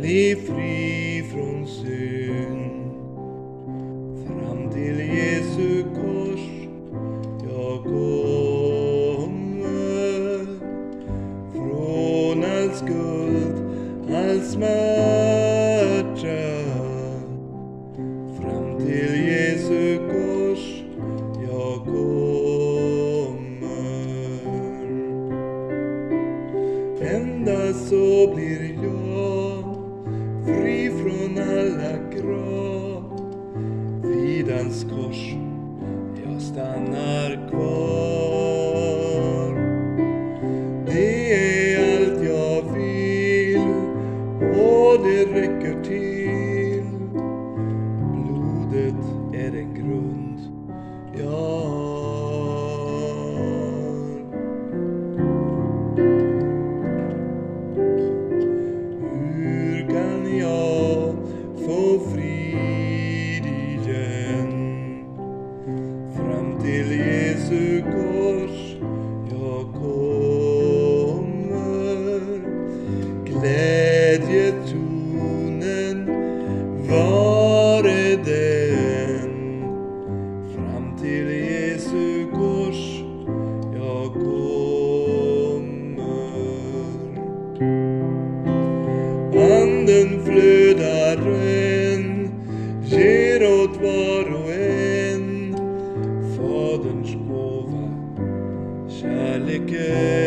bli fri från synd. Fram till Jesu kors jag kommer. Från all skuld, all smärta. Fram till Jesu kors jag kommer. Endast så blir grav. Vid hans kors jag stannar kvar. Anakin.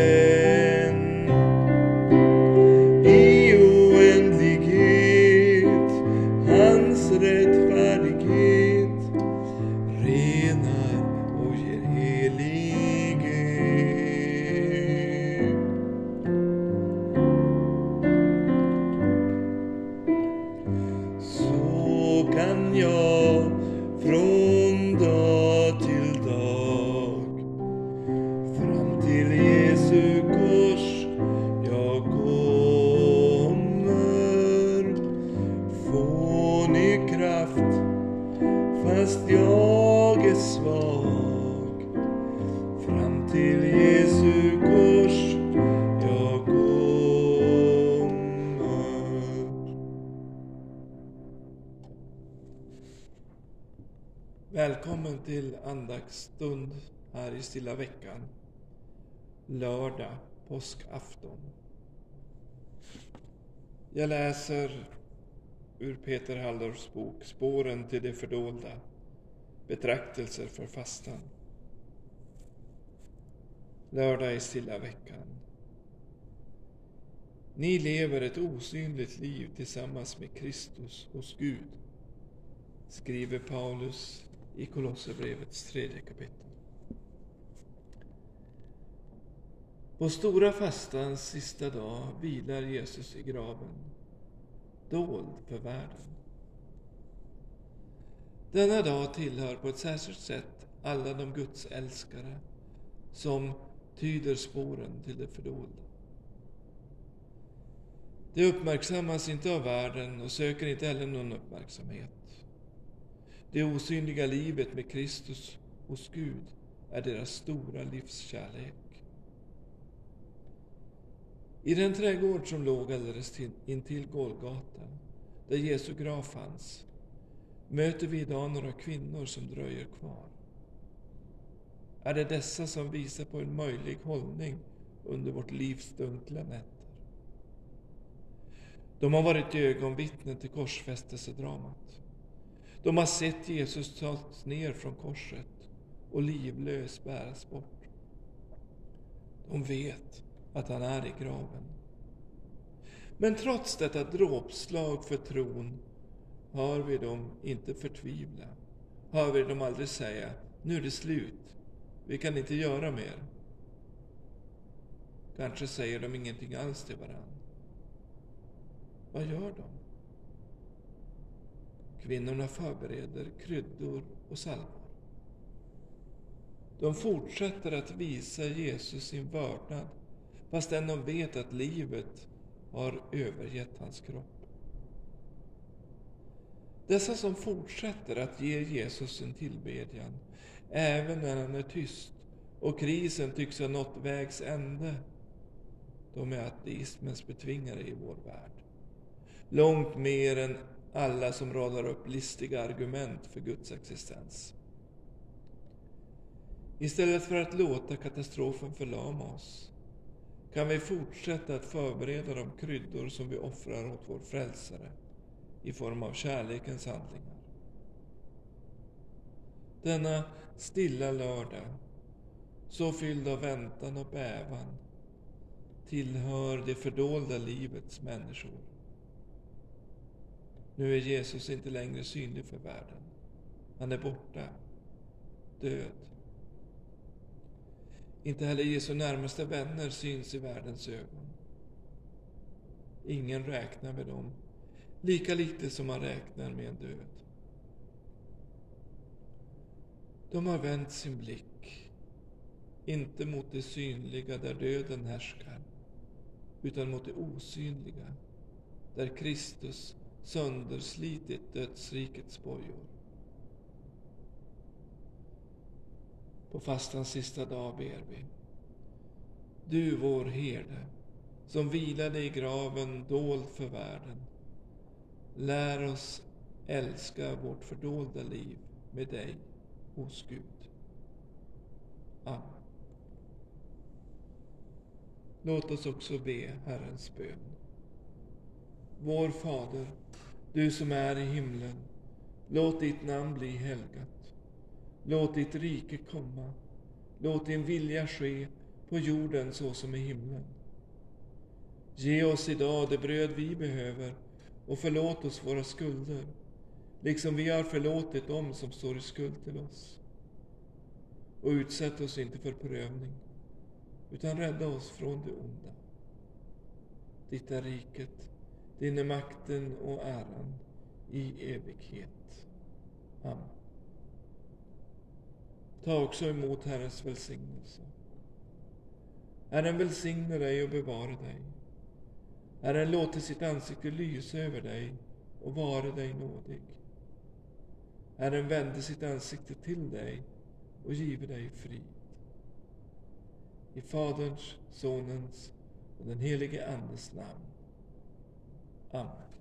Till Jesu kors jag kommer Välkommen till andaktsstund här i Stilla veckan. Lördag, påskafton. Jag läser ur Peter Halldorfs bok Spåren till det fördolda. Betraktelser för fastan. Lördag i Stilla veckan. Ni lever ett osynligt liv tillsammans med Kristus hos Gud, skriver Paulus i Kolosserbrevets tredje kapitel. På stora fastans sista dag vilar Jesus i graven, dold för världen. Denna dag tillhör på ett särskilt sätt alla de Guds älskare som tyder spåren till det fördolda. Det uppmärksammas inte av världen och söker inte heller någon uppmärksamhet. Det osynliga livet med Kristus hos Gud är deras stora livskärlek. I den trädgård som låg alldeles intill Golgata, där Jesu grav fanns, möter vi idag några kvinnor som dröjer kvar. Är det dessa som visar på en möjlig hållning under vårt livs dunkla nätter? De har varit ögonvittnen till korsfästelsedramat. De har sett Jesus tas ner från korset och livlös bäras bort. De vet att han är i graven. Men trots detta dråpslag för tron hör vi dem inte förtvivla. Hör vi dem aldrig säga, nu är det slut, vi kan inte göra mer. Kanske säger de ingenting alls till varandra. Vad gör de? Kvinnorna förbereder kryddor och salvor. De fortsätter att visa Jesus sin vördnad fastän de vet att livet har övergett hans kropp. Dessa som fortsätter att ge Jesus sin tillbedjan, även när han är tyst och krisen tycks ha nått vägs ände, de är ateismens betvingare i vår värld. långt mer än alla som radar upp listiga argument för Guds existens. Istället för att låta katastrofen förlama oss kan vi fortsätta att förbereda de kryddor som vi offrar åt vår frälsare i form av kärlekens handlingar. Denna stilla lördag, så fylld av väntan och bävan, tillhör det fördolda livets människor. Nu är Jesus inte längre synlig för världen. Han är borta, död. Inte heller Jesu närmaste vänner syns i världens ögon. Ingen räknar med dem, lika lite som man räknar med en död. De har vänt sin blick, inte mot det synliga där döden härskar, utan mot det osynliga, där Kristus sönderslitit dödsrikets bojor. På fastans sista dag ber vi. Du, vår herde, som vilade i graven dold för världen. Lär oss älska vårt fördolda liv med dig hos Gud. Amen. Låt oss också be Herrens bön. Vår Fader, du som är i himlen. Låt ditt namn bli helgat. Låt ditt rike komma. Låt din vilja ske på jorden så som i himlen. Ge oss idag det bröd vi behöver och förlåt oss våra skulder, liksom vi har förlåtit dem som står i skuld till oss. Och utsätt oss inte för prövning, utan rädda oss från det onda. Ditt är riket, din är makten och äran i evighet. Amen. Ta också emot Herrens välsignelse. Herren välsigne dig och bevara dig. Herren låter sitt ansikte lysa över dig och vara dig nådig. Herren vände sitt ansikte till dig och give dig frid. I Faderns, Sonens och den helige Andes namn. Amen.